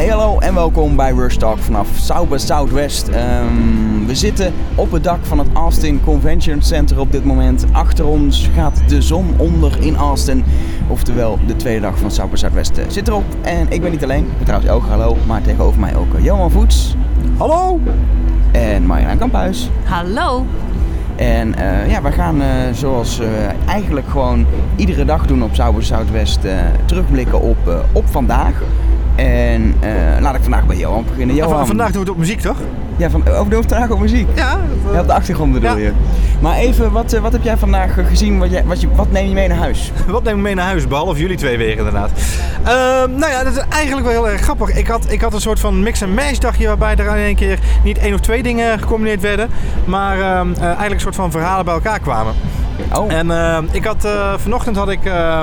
Hey hallo en welkom bij Rush Talk vanaf Sauber Southwest. Ehm, we zitten op het dak van het Austin Convention Center op dit moment. Achter ons gaat de zon onder in Austin. Oftewel, de tweede dag van Sauber Southwest eh, zit erop. En ik ben niet alleen, ik ben trouwens ook hallo, maar tegenover mij ook eh, Johan Voets Hallo! en Marjolein Kamphuis. Hallo. En eh, ja, we gaan eh, zoals we eigenlijk gewoon iedere dag doen op Sauber Zuidwest eh, terugblikken op, eh, op vandaag. En eh, laat ik vandaag bij Johan beginnen. Ja, Johan, van- vandaag doen we het op muziek, toch? Ja, van, over de vandaag op muziek. Ja. Ja, op de achtergrond bedoel Ja. je. Maar even, wat, eh, wat heb jij vandaag eh, gezien? Wat, jij, wat, je, wat neem je mee naar huis? Wat neem ik mee naar huis, behalve jullie twee weer inderdaad? Ehm, nou ja, dat is eigenlijk wel heel erg grappig. Ik had, ik had een soort van mix-and-match dagje waarbij er in één keer niet één of twee dingen gecombineerd werden, maar ehm, eh, eigenlijk een soort van verhalen bij elkaar kwamen. Oh, En ehm, ik had, eh, vanochtend had ik eh,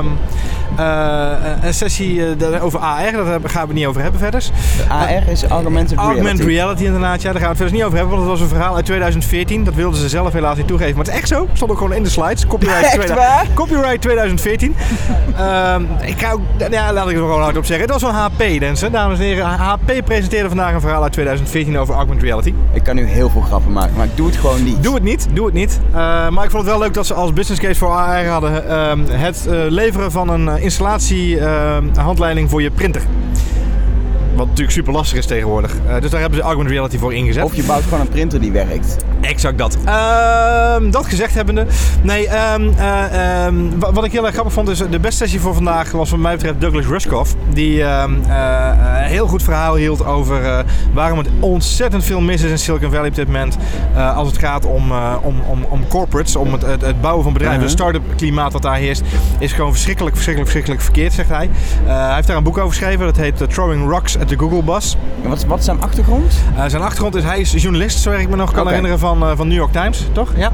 een sessie eh, over AR, daar gaan we het niet over hebben verder. AR is Augmented Reality. Augmented reality inderdaad, ja, daar gaan we het verder niet over hebben, want het was een verhaal uit 2014. Dat wilden ze zelf helaas niet toegeven, maar het is echt zo. Stond ook gewoon in de slides. Copyright, Echt 2000 waar? copyright 2014. Ehm, ik ga ook, ja, laat ik er gewoon hard op zeggen. Het was een HP, mensen. Dames en heren, HP presenteerde vandaag een verhaal uit 2014 over augmented reality. Ik kan nu heel veel grappen maken, maar ik doe het gewoon niet. Doe het niet, doe het niet. Eh, maar ik vond het wel leuk dat ze als business case voor AR hadden ehm, het eh, leveren van een eh, installatie ehm, handleiding voor je printer. Wat natuurlijk super lastig is tegenwoordig. Eh, dus daar hebben ze augmented reality voor ingezet. Of je bouwt gewoon een printer die werkt. Exact dat. Ehm, dat gezegd hebbende. Nee, ehm, eh, ehm, wa- wat ik heel erg grappig vond is de beste sessie voor vandaag was wat mij betreft Douglas Rushkoff. Die eh, een heel goed verhaal hield over waarom het ontzettend veel mis is in Silicon Valley op dit moment. als het gaat om, om, om, om corporates, om het, het, het bouwen van bedrijven. Mhm. Het start-up klimaat wat daar heerst is gewoon verschrikkelijk, verschrikkelijk, verschrikkelijk verkeerd, zegt hij. Hij heeft daar een boek over geschreven. Dat heet Throwing Rocks the Google Bus. En Wat, wat is zijn achtergrond? Uh, zijn achtergrond is, hij is journalist, zover ik me nog kan herinneren, van, uh, van New York Times, toch? Ja.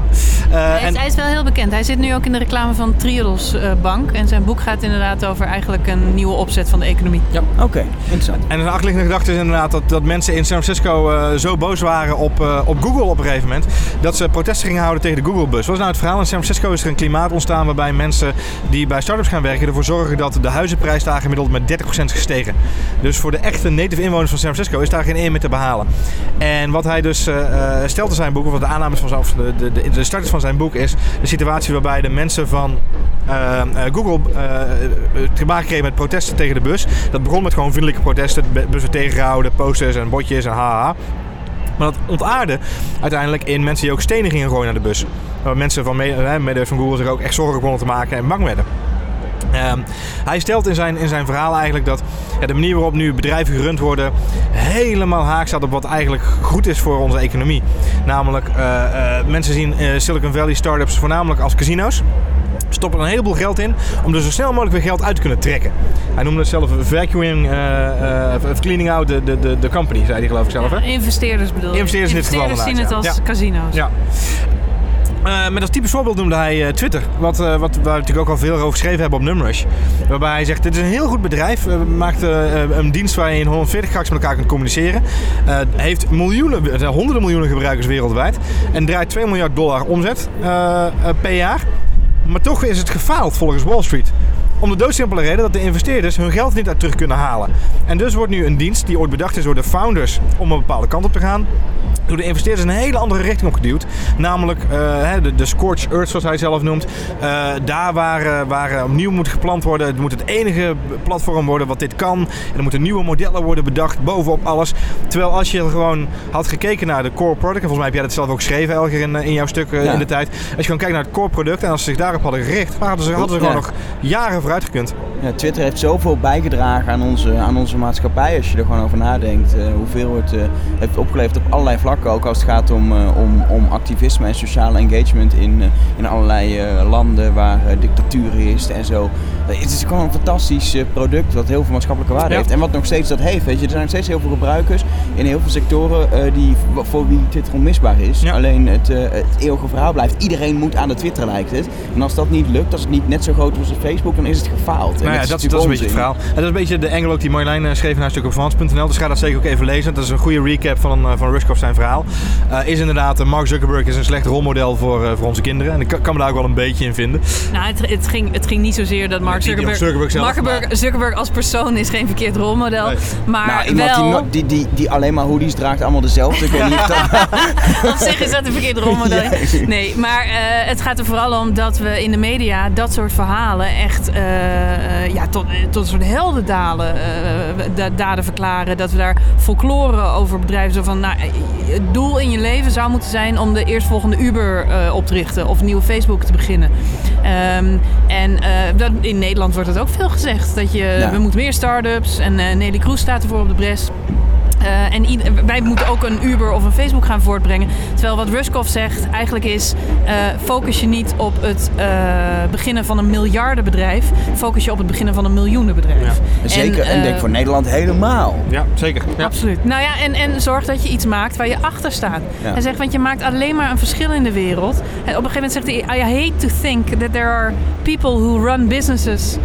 Uh, Hij is, hij is wel heel bekend. Hij zit nu ook in de reclame van Triodos eh, Bank. En zijn boek gaat inderdaad over eigenlijk een nieuwe opzet van de economie. Oké, interessant. En een achterliggende gedachte is inderdaad dat, dat mensen in San Francisco uh, zo boos waren op, uh, op Google op een gegeven moment, dat ze protesten gingen houden tegen de Google-bus. Wat is nou het verhaal? In San Francisco is er een klimaat ontstaan waarbij mensen die bij startups gaan werken ervoor zorgen dat de huizenprijs daar gemiddeld met 30% is gestegen. Dus voor de echte native inwoners van San Francisco is daar geen eer meer te behalen. En wat hij dus uh, stelt in zijn boek, of wat de aannames van de, de, de, de starters van zijn boek is, de situatie waarbij de mensen van uh, Google te maken kregen met protesten tegen de bus. Dat begon met gewoon vriendelijke protesten, bussen tegengehouden, posters en botjes en haha. Maar dat ontaarde uiteindelijk in mensen die ook stenen gingen gooien naar de bus. Waar mensen van medewerkers van Google zich ook echt zorgen begonnen te maken en bang werden. Um, hij stelt in zijn, in zijn verhaal eigenlijk dat ja, de manier waarop nu bedrijven gerund worden helemaal haak staat op wat eigenlijk goed is voor onze economie. Namelijk, uh, uh, mensen zien uh, Silicon Valley startups voornamelijk als casino's stoppen er een heleboel geld in om er zo snel mogelijk weer geld uit te kunnen trekken. Hij noemde het zelf vacuuming, uh, uh, cleaning out the, the, the company, zei hij geloof ik zelf. Ja, hè? investeerders bedoel je? Investeerders in dit geval zien het als ja. casino's. Ja. Uh, met als typisch voorbeeld noemde hij uh, Twitter, wat, uh, wat, we natuurlijk ook al veel over geschreven hebben op Numrush. Waarbij hij zegt, dit is een heel goed bedrijf, maakt een dienst waar je in 140 gaks met elkaar kunt communiceren. heeft miljoenen, honderden miljoenen gebruikers wereldwijd en draait 2 miljard dollar omzet per jaar. Maar toch is het gefaald volgens Wall Street. Om de doodsimpele reden dat de investeerders hun geld niet uit terug kunnen halen. En dus wordt nu een dienst die ooit bedacht is door de founders om een bepaalde kant op te gaan, door de investeerders een hele andere richting opgeduwd. Namelijk uh, de, de scorched earth, zoals hij zelf noemt. Uh, daar waar, uh, waar opnieuw moet geplant worden. Het moet het enige platform worden wat dit kan. En er moeten nieuwe modellen worden bedacht bovenop alles. Terwijl als je gewoon had gekeken naar de core product. En volgens mij heb jij dat zelf ook geschreven, Elger, in, in jouw stuk ja. in de tijd. Als je gewoon kijkt naar het core product en als ze zich daarop hadden gericht, hadden ze, hadden ze gewoon nog jaren vooruit gekund. Ja, Twitter heeft zoveel bijgedragen aan onze, aan onze maatschappij. Als je er gewoon over nadenkt. hoeveel het heeft opgeleverd op allerlei vlakken. Ook als het gaat om, uh, om, om activisme en sociale engagement in, in allerlei landen waar dictatuur is en zo. Het is gewoon een fantastisch product wat heel veel maatschappelijke waarde ja. heeft. En wat nog steeds dat heeft. Weet je, er zijn nog steeds heel veel gebruikers in heel veel sectoren die, voor wie Twitter onmisbaar is. Ja. Alleen het, het eeuwige verhaal blijft. Iedereen moet aan de Twitter lijkt het. En als dat niet lukt, als het niet net zo groot is als Facebook, dan is is het gefaald. En Nou ja, is dat, is- dat is een beetje het verhaal. En dat is een beetje de angle ook die Marjolein eh, schreef in haar stuk op Frans.nl. Dus ga dat zeker ook even lezen. Dat is een goede recap van, eh, van Rushkoff zijn verhaal. Eh, is inderdaad, Mark Zuckerberg is een slecht rolmodel voor, eh, voor onze kinderen. En ik kan, kan me daar ook wel een beetje in vinden. Nou, het, het, ging, het ging niet zozeer dat Mark Zuckerberg... Zuckerberg zelf, Zuckerberg, maar- Zuckerberg als persoon is geen verkeerd rolmodel. Nee. Maar Nou, iemand wel... die, no- die, die, die alleen maar hoodies draagt, allemaal dezelfde. Ik weet niet of dat... Op zich is dat een verkeerde rolmodel. Nee, maar eh, het gaat er vooral om dat we in de media dat soort verhalen echt ja, tot, eh, tot een soort heldendalen eh, da- daden verklaren. Dat we daar folklore over bedrijven. Zo van, nou, eh, het doel in je leven zou moeten zijn om de eerstvolgende Uber eh, op te richten of een nieuwe Facebook te beginnen. Ehm, en eh, dat, in Nederland wordt het ook veel gezegd. Dat je, Ja. we moeten meer start-ups en eh, Nelly Kroes staat ervoor op de bres. Eh, en ieder- wij moeten ook een Uber of een Facebook gaan voortbrengen. Terwijl wat Ruskov zegt eigenlijk is... eh, focus je niet op het eh, beginnen van een miljardenbedrijf. Focus je op het beginnen van een miljoenenbedrijf. Zeker, en, denk voor Nederland helemaal. Ja, zeker. Ja. Absoluut. Nou ja, en, en zorg dat je iets maakt waar je achter staat. Ja. Hij zegt, want je maakt alleen maar een verschil in de wereld. En op een gegeven moment zegt hij, I hate to think that there are people who run businesses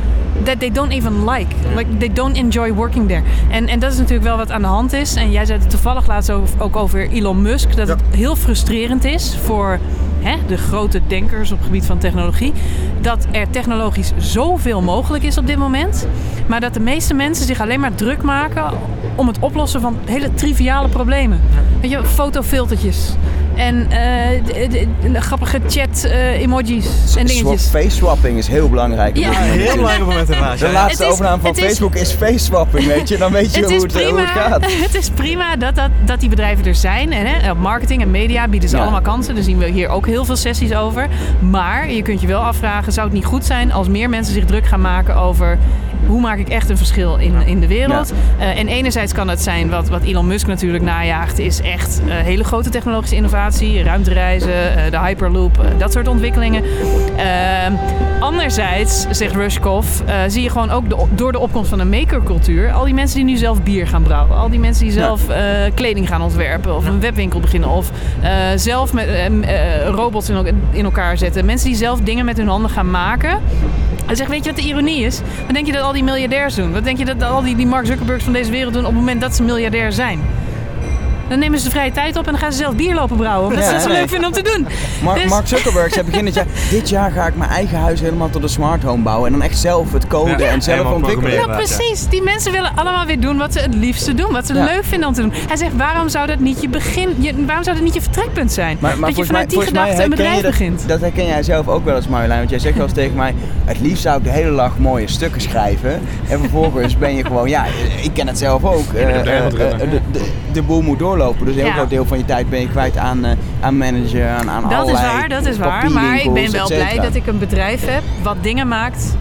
that they don't even like. Like they don't enjoy working there. En, en dat is natuurlijk wel wat aan de hand is. En jij zei het toevallig laatst ook, ook over Elon Musk. Dat Ja. het heel frustrerend is voor hè, de grote denkers op het gebied van technologie. Dat er technologisch zoveel mogelijk is op dit moment. Maar dat de meeste mensen zich alleen maar druk maken om het oplossen van hele triviale problemen. Weet je, fotofiltertjes. En eh, de, de- de grappige chat-emojis en dingetjes. Swap, face swapping is heel belangrijk. Ja. moment heel belangrijk moment inderdaad. De ja. laatste is- overname van is- Facebook is face swapping, weet je. Dan weet je Het hoe het, hoe prima, het gaat. het is prima dat, dat, dat die bedrijven er zijn. En hè, marketing en media bieden ze Ja. allemaal kansen. Daar zien we hier ook heel veel sessies over. Maar je kunt je wel afvragen, zou het niet goed zijn als meer mensen zich druk gaan maken over hoe maak ik echt een verschil in, in de wereld? Eh, en enerzijds kan het zijn wat, wat Elon Musk natuurlijk najaagt, is echt eh, hele grote technologische innovatie, ruimtereizen, eh, de Hyperloop, dat soort ontwikkelingen. Ehm, anderzijds, zegt Rushkoff, zie je gewoon ook de, door de opkomst van een makercultuur, al die mensen die nu zelf bier gaan brouwen, al die mensen die zelf kleding gaan ontwerpen of een webwinkel beginnen of zelf met robots in elkaar zetten, mensen die zelf dingen met hun handen gaan maken. Hij zegt, weet je wat de ironie is? Wat denk je dat al die miljardairs doen? Wat denk je dat al die, die Mark Zuckerbergs van deze wereld doen op het moment dat ze miljardair zijn? Dan nemen ze de vrije tijd op en dan gaan ze zelf bier lopen brouwen. Omdat ze dat zo nee. leuk vinden om te doen. Mark, Dus- Mark Zuckerberg zei begin dit jaar, dit jaar ga ik mijn eigen huis helemaal tot een smart home bouwen. En dan echt zelf het coden Ja, en zelf ontwikkelen. Nou, ja. precies. Die mensen willen allemaal weer doen wat ze het liefste doen. Wat ze Ja. leuk vinden om te doen. Hij zegt, waarom zou dat niet je begin... Je, waarom zou dat niet je vertrekpunt zijn? Maar, maar dat je mij, vanuit die gedachte een bedrijf dat, begint. dat herken jij zelf ook wel eens Marjolein. Want jij zegt wel eens tegen mij, het liefst zou ik de hele dag mooie stukken schrijven. En vervolgens ben je gewoon, ja, ik ken het zelf ook. eh, eh, eh, de, de, de boel moet doorlopen. Dus een heel Ja. groot deel van je tijd ben je kwijt aan, eh, aan manager, aan, aan Dat is allerlei waar, dat is waar. Maar ik ben wel blij dat ik een bedrijf heb wat dingen maakt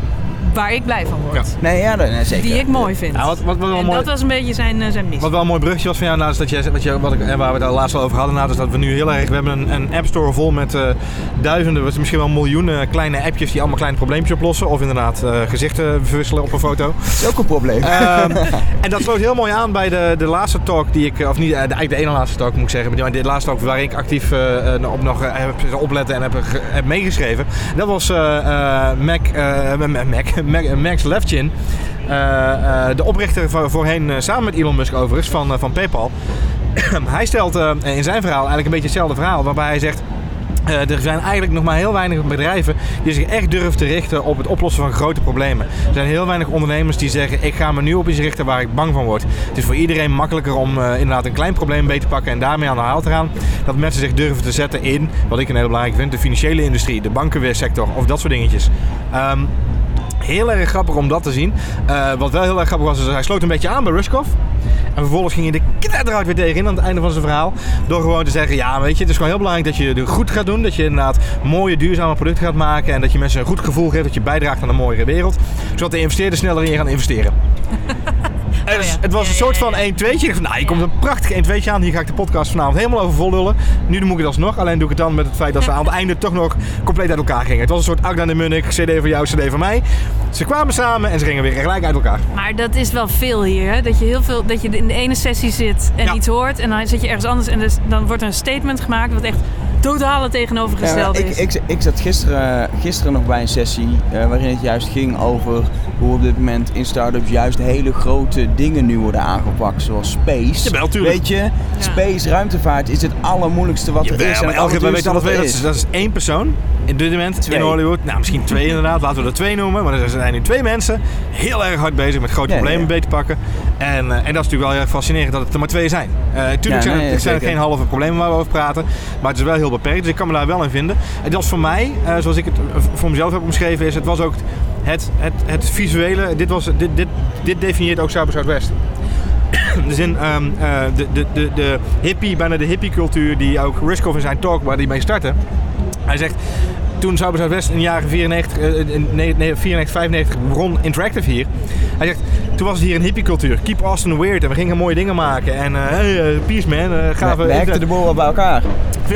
waar ik blij van word. Ja. Nee, ja, nee, zeker. Die ik mooi vind. Ja, wat, wat, wat wel en mooi, dat was een beetje zijn, eh, zijn missie. Wat wel een mooi bruggetje was van jou, nou, is dat jij, wat je, wat ik, en waar we het daar laatst al over hadden, nou, is dat we nu heel erg, we hebben een, een app store vol met eh, duizenden, misschien wel miljoenen kleine appjes die allemaal kleine probleempjes oplossen. Of inderdaad eh, gezichten verwisselen op een foto. Dat is ook een probleem. Ehm, en dat sloot heel mooi aan bij de, de laatste talk die ik, of niet, eh, de, eigenlijk de ene laatste talk moet ik zeggen, maar de laatste talk waar ik actief eh, eh, op nog eh, heb opletten en heb, heb meegeschreven. Dat was eh, eh, eh, Mac, Mac- Max Levchin, eh, eh, de oprichter voorheen eh, samen met Elon Musk overigens van, eh, van PayPal. hij stelt eh, in zijn verhaal eigenlijk een beetje hetzelfde verhaal, waarbij hij zegt... eh, er zijn eigenlijk nog maar heel weinig bedrijven die zich echt durven te richten op het oplossen van grote problemen. Er zijn heel weinig ondernemers die zeggen: Ik ga me nu op iets richten waar ik bang van word. Het is voor iedereen makkelijker om eh, inderdaad een klein probleem beter te pakken en daarmee aan de haal te gaan. Dat mensen zich durven te zetten in, wat ik een heel belangrijk vind, de financiële industrie, de bankenweersector of dat soort dingetjes. Ehm, Heel erg grappig om dat te zien. Eh, wat wel heel erg grappig was, is hij sloot een beetje aan bij Rushkoff. En vervolgens ging hij de knetteruit weer tegenin aan het einde van zijn verhaal. Door gewoon te zeggen, ja weet je, het is gewoon heel belangrijk dat je het goed gaat doen. Dat je inderdaad mooie, duurzame producten gaat maken. En dat je mensen een goed gevoel geeft, dat je bijdraagt aan een mooiere wereld. Zodat de investeerders sneller in je gaan investeren. En dus ja. Het was een soort van ja. 1 2 Ik dacht, nou, hier komt een prachtig 1 2 aan. Hier ga ik de podcast vanavond helemaal over vollullen. Nu doe ik het alsnog. Alleen doe ik het dan met het feit dat ze aan het einde toch nog compleet uit elkaar gingen. Het was een soort Agda de Munnik, CD van jou, CD van mij. Ze kwamen samen en ze gingen weer gelijk uit elkaar. Maar dat is wel veel hier. Hè? Dat je heel veel, dat je in de ene sessie zit en Ja. iets hoort. En dan zit je ergens anders en dus, dan wordt er een statement gemaakt wat echt totale tegenovergestelde Ja, is. ik, ik, ik zat gisteren, gisteren nog bij een sessie eh, waarin het juist ging over hoe op dit moment in start-ups juist hele grote dingen nu worden aangepakt, zoals space. Jawel, tuurlijk. Weet je, space, ruimtevaart is het allermoeilijkste wat er is. maar elke, wij weten alle twee wat dat er is, dat is één persoon in dit moment Twee. in Hollywood. Nou, misschien twee inderdaad. Laten we er twee noemen. Maar er zijn nu twee mensen heel erg hard bezig met grote Ja, problemen ja. beter pakken. En, eh, en dat is natuurlijk wel heel erg fascinerend dat het er maar twee zijn. Eh tuurlijk Ja, zijn, nee, het, zijn geen halve problemen waar we over praten. Maar het is wel heel beperkt. Dus ik kan me daar wel in vinden. En dat is voor mij, eh, zoals ik het eh, voor mezelf heb omschreven, is het was ook het, het, het visuele. Dit, was, dit, dit, dit definieert ook Cyber Zuidwest. Dus in ehm, eh, de, de, de, de hippie, bijna de hippie-cultuur die ook Riskoff in zijn talk waar hij mee startte. Hij zegt, toen Cyber Zuidwest in de jaren 94, eh, in nee, nee, 94, 95 begon Interactive hier. Hij zegt, toen was het hier een hippie-cultuur. Keep Austin weird en we gingen mooie dingen maken. En hey, peace man, is. gaven We, we de boel wel bij elkaar.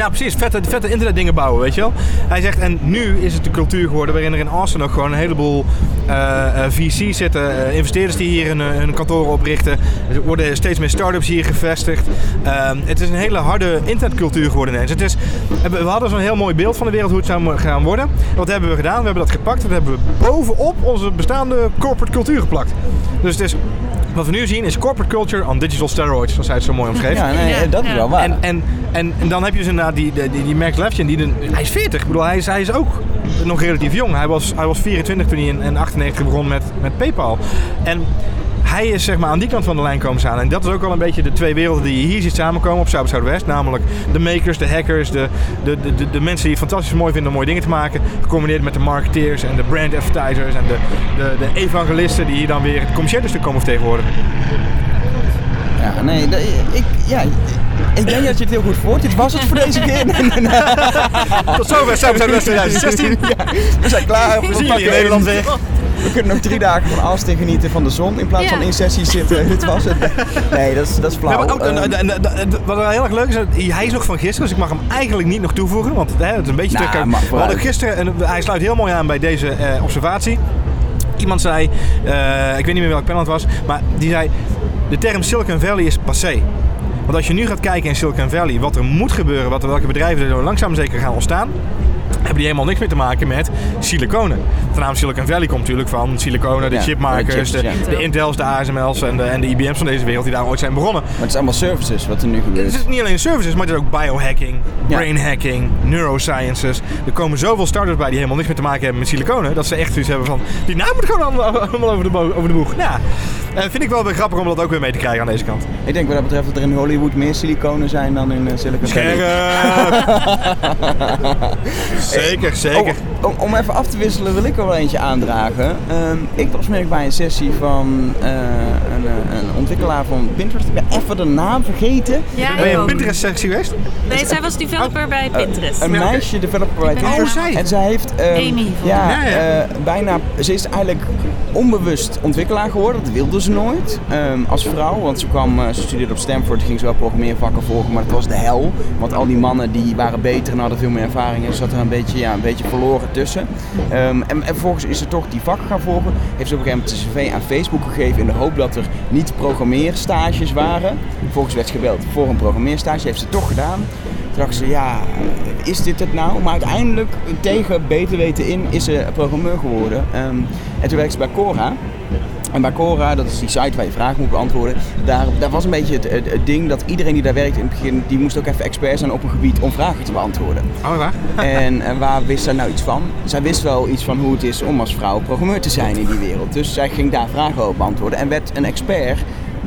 Ja, precies. Vette, vette internetdingen bouwen, weet je wel. Hij zegt, en nu is het de cultuur geworden waarin er in Austin ook gewoon een heleboel eh, eh, VC's zitten. eh, investeerders die hier hun, hun kantoren oprichten. Er worden steeds meer start-ups hier gevestigd. Ehm, het is een hele harde internetcultuur geworden ineens. Het is, we hadden zo'n heel mooi beeld van de wereld hoe het zou gaan worden. Wat hebben we gedaan? We hebben dat gepakt dat hebben we bovenop onze bestaande corporate cultuur geplakt. Dus het is... Wat we nu zien is corporate culture on digital steroids, zoals hij het zo mooi omschreef. Ja, nee, Ja, dat is wel waar. En, en, en, en dan heb je dus inderdaad die, die, die, die Max Levchin, die de- hij is 40. Ik bedoel, hij is, hij is ook nog relatief jong. Hij was, hij was 24 toen hij in, in 98 begon met, met PayPal. En hij is zeg maar aan die kant van de lijn komen staan. En dat is ook wel een beetje de twee werelden die je hier ziet samenkomen op Zuid Zuidwest. Namelijk de makers, de hackers, de, de, de, de, mensen die het fantastisch mooi vinden om mooie dingen te maken. Gecombineerd met de marketeers en de brand advertisers en de, de, de evangelisten die hier dan weer het commerciële stuk komen vertegenwoordigen. Ja, nee, ik, ja, ik denk dat je het heel goed voort. Dit was het voor deze keer. Tot zover Zuid Zuidwest 2016. We zijn klaar. We pakken Nederland in. We kunnen nog drie dagen van Austin genieten van de zon in plaats Ja. van in sessies zitten. Dit was het. Nee, dat is, dat is flauw. ook, Ehm, en- en- en- en- wat wel heel erg leuk is, hij is nog van gisteren, dus ik mag hem eigenlijk niet nog toevoegen, want hè, het is een beetje Nou, terug. maar We hadden gisteren, en hij sluit heel mooi aan bij deze eh, observatie. Iemand zei, eh, ik weet niet meer welk panel het was, maar die zei, de term Silicon Valley is passé. Want als je nu gaat kijken in Silicon Valley, wat er moet gebeuren, wat, welke bedrijven er langzaam zeker gaan ontstaan, hebben die helemaal niks meer te maken met siliconen. De naam Silicon Valley komt natuurlijk van siliconen, de Ja, chipmakers, de de, chips, de, ja. Intels, de ASML's en de, en de IBM's van deze wereld die daar ooit zijn begonnen. maar het is allemaal services wat er nu Het gebeurt. is niet alleen services, maar het is ook biohacking, Ja. brain hacking, neurosciences. Er komen zoveel startups bij die helemaal niks meer te maken hebben met siliconen. Dat ze echt zoiets hebben van, die naam moet gewoon allemaal, over, de over de boeg. Nou, eh, vind ik wel weer grappig om dat ook weer mee te krijgen aan deze kant. Ik denk wat dat betreft dat er in Hollywood meer siliconen zijn dan in eh, Silicon Valley. zeker, zeker. Oh, om, om even af te wisselen wil ik er wel eentje aandragen. Ehm, ik was mee bij een sessie van eh, een, een ontwikkelaar van Pinterest. Ik ben even de naam vergeten. Ja, Ben je een ook. Pinterest-sectie geweest? Nee, zij was developer bij Pinterest. Een meisje developer bij Pinterest. Oh, zij. En zij heeft... ehm, Amy, ja. Ja, ja. eh, bijna... Ze is eigenlijk onbewust ontwikkelaar geworden. Dat wilde ze nooit. ehm, als vrouw. Want ze kwam... eh, ze studeerde op Stanford. Ging ze wel programmeervakken volgen. Maar het was de hel. Want al die mannen die waren beter en hadden veel meer ervaring. En zat er een beetje, ja, een beetje verloren tussen. Ehm, en, en vervolgens is ze toch die vakken gaan volgen. Heeft ze op een gegeven moment een cv aan Facebook gegeven. In de hoop dat er niet programmeerstages waren. Vervolgens werd ze gebeld voor een programmeerstage. Heeft ze toch gedaan. Toen dacht ze, ja, is dit het nou? Maar uiteindelijk, tegen beter weten in, is ze programmeur geworden. Ehm, en toen werkte ze bij Cora. En bij Cora, dat is die site waar je vragen moet beantwoorden, daar, daar was een beetje het, het, het ding dat iedereen die daar werkte in het begin, die moest ook even expert zijn op een gebied om vragen te beantwoorden. Oh, waar? En, en waar wist zij nou iets van? Zij wist wel iets van hoe het is om als vrouw programmeur te zijn in die wereld. Dus zij ging daar vragen over beantwoorden en werd een expert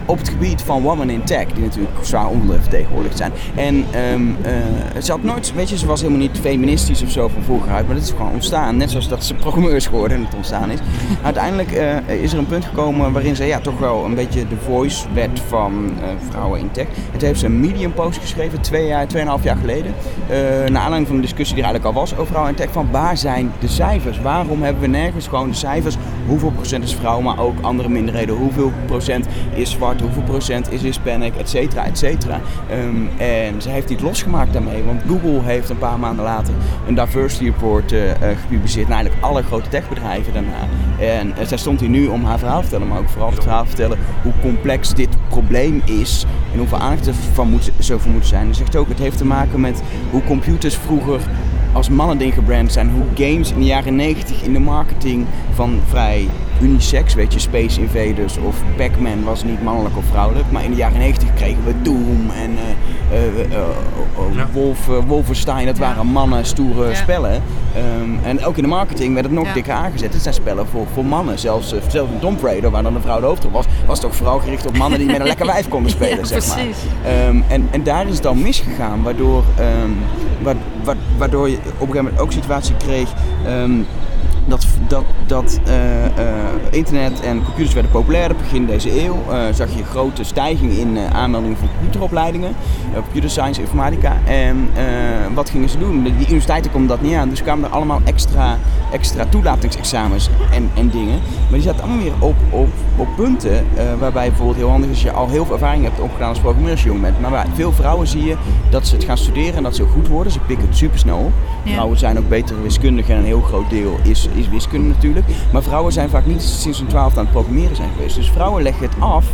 op het gebied van women in tech, die natuurlijk zwaar ondervertegenwoordigd zijn. En ehm, eh, ze had nooit, weet je, ze was helemaal niet feministisch of zo van vroeger uit, maar dat is gewoon ontstaan. Net zoals dat ze programmeur is geworden en het ontstaan is. Uiteindelijk eh, is er een punt gekomen waarin ze ja, toch wel een beetje de voice werd van eh, vrouwen in tech. En toen heeft ze een medium post geschreven, twee jaar, tweeënhalf jaar geleden. naar aanleiding van een discussie die er eigenlijk al was over vrouwen in tech. Van waar zijn de cijfers? Waarom hebben we nergens gewoon de cijfers? Hoeveel procent is vrouw, maar ook andere minderheden? Hoeveel procent is zwart? Hoeveel procent is Hispanic, et cetera, et cetera. Ehm, en ze heeft niet losgemaakt daarmee, want Google heeft een paar maanden later een diversity report uh, gepubliceerd naar eigenlijk alle grote techbedrijven daarna. En uh, zij stond hier nu om haar verhaal te vertellen, maar ook vooral het verhaal te vertellen hoe complex dit probleem is en hoeveel aandacht er van moet, zoveel moet zijn. Ze zegt ook, het heeft te maken met hoe computers vroeger als mannending gebrand zijn. Hoe games in de jaren 90 in de marketing van vrij unisex, weet je, Space Invaders of Pac-Man was niet mannelijk of vrouwelijk. Maar in de jaren 90 kregen we Doom en uh, uh, ja. Wolf, Wolfenstein, dat waren mannen, stoere ja. spellen. Um, en ook in de marketing werd het nog ja. dikker aangezet. Het zijn spellen voor, voor mannen. Zelfs, zelfs een Tomb Raider, waar dan een vrouw de hoofdrol was, was toch vooral gericht op mannen die met een lekker wijf konden spelen, zeg maar. Um, en, en daar is het dan misgegaan, waardoor, um, waardoor je op een gegeven moment ook situatie kreeg dat, dat, dat uh, uh, internet en computers werden populairder begin deze eeuw. Uh, zag je een grote stijging in aanmeldingen voor computeropleidingen, computer science, informatica. En wat gingen ze doen? Die universiteiten konden dat niet aan, dus kwamen er allemaal extra, extra toelatingsexamens en, en dingen. Maar die zaten allemaal weer op, op, op punten waarbij bijvoorbeeld heel handig is als je al heel veel ervaring hebt opgedaan als programmeur als jong bent. Maar bij veel vrouwen zie je dat ze het gaan studeren en dat ze heel goed worden. Ze pikken het super snel op. Ja. Vrouwen zijn ook betere wiskundigen en een heel groot deel is is wiskunde natuurlijk. Maar vrouwen zijn vaak niet sinds hun twaalfde aan het programmeren zijn geweest. Dus vrouwen leggen het af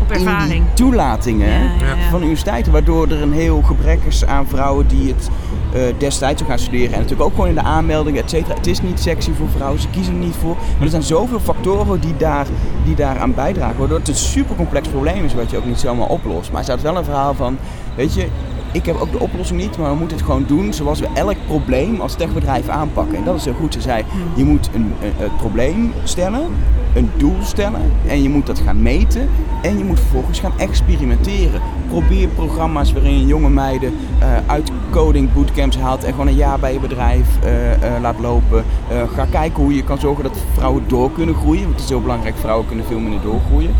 op ervaring. in die toelatingen ja, ja, van universiteiten. Waardoor er een heel gebrek is aan vrouwen die het uh, destijds gaan studeren. En natuurlijk ook gewoon in de aanmeldingen, et cetera. Het is niet sexy voor vrouwen, ze kiezen er niet voor. Maar er zijn zoveel factoren die, daar, die daaraan bijdragen. Waardoor het een super complex probleem is wat je ook niet zomaar oplost. Maar er staat wel een verhaal van, weet je, ik heb ook de oplossing niet, maar we moeten het gewoon doen zoals we elk probleem als techbedrijf aanpakken. En dat is heel goed. Ze zei, je moet een, een, een probleem stellen, een doel stellen en je moet dat gaan meten en je moet vervolgens gaan experimenteren. Probeer programma's waarin je jonge meiden uh, uit coding bootcamps haalt en gewoon een jaar bij je bedrijf uh, uh, laat lopen. ga kijken hoe je kan zorgen dat vrouwen door kunnen groeien, want het is heel belangrijk, vrouwen kunnen veel minder doorgroeien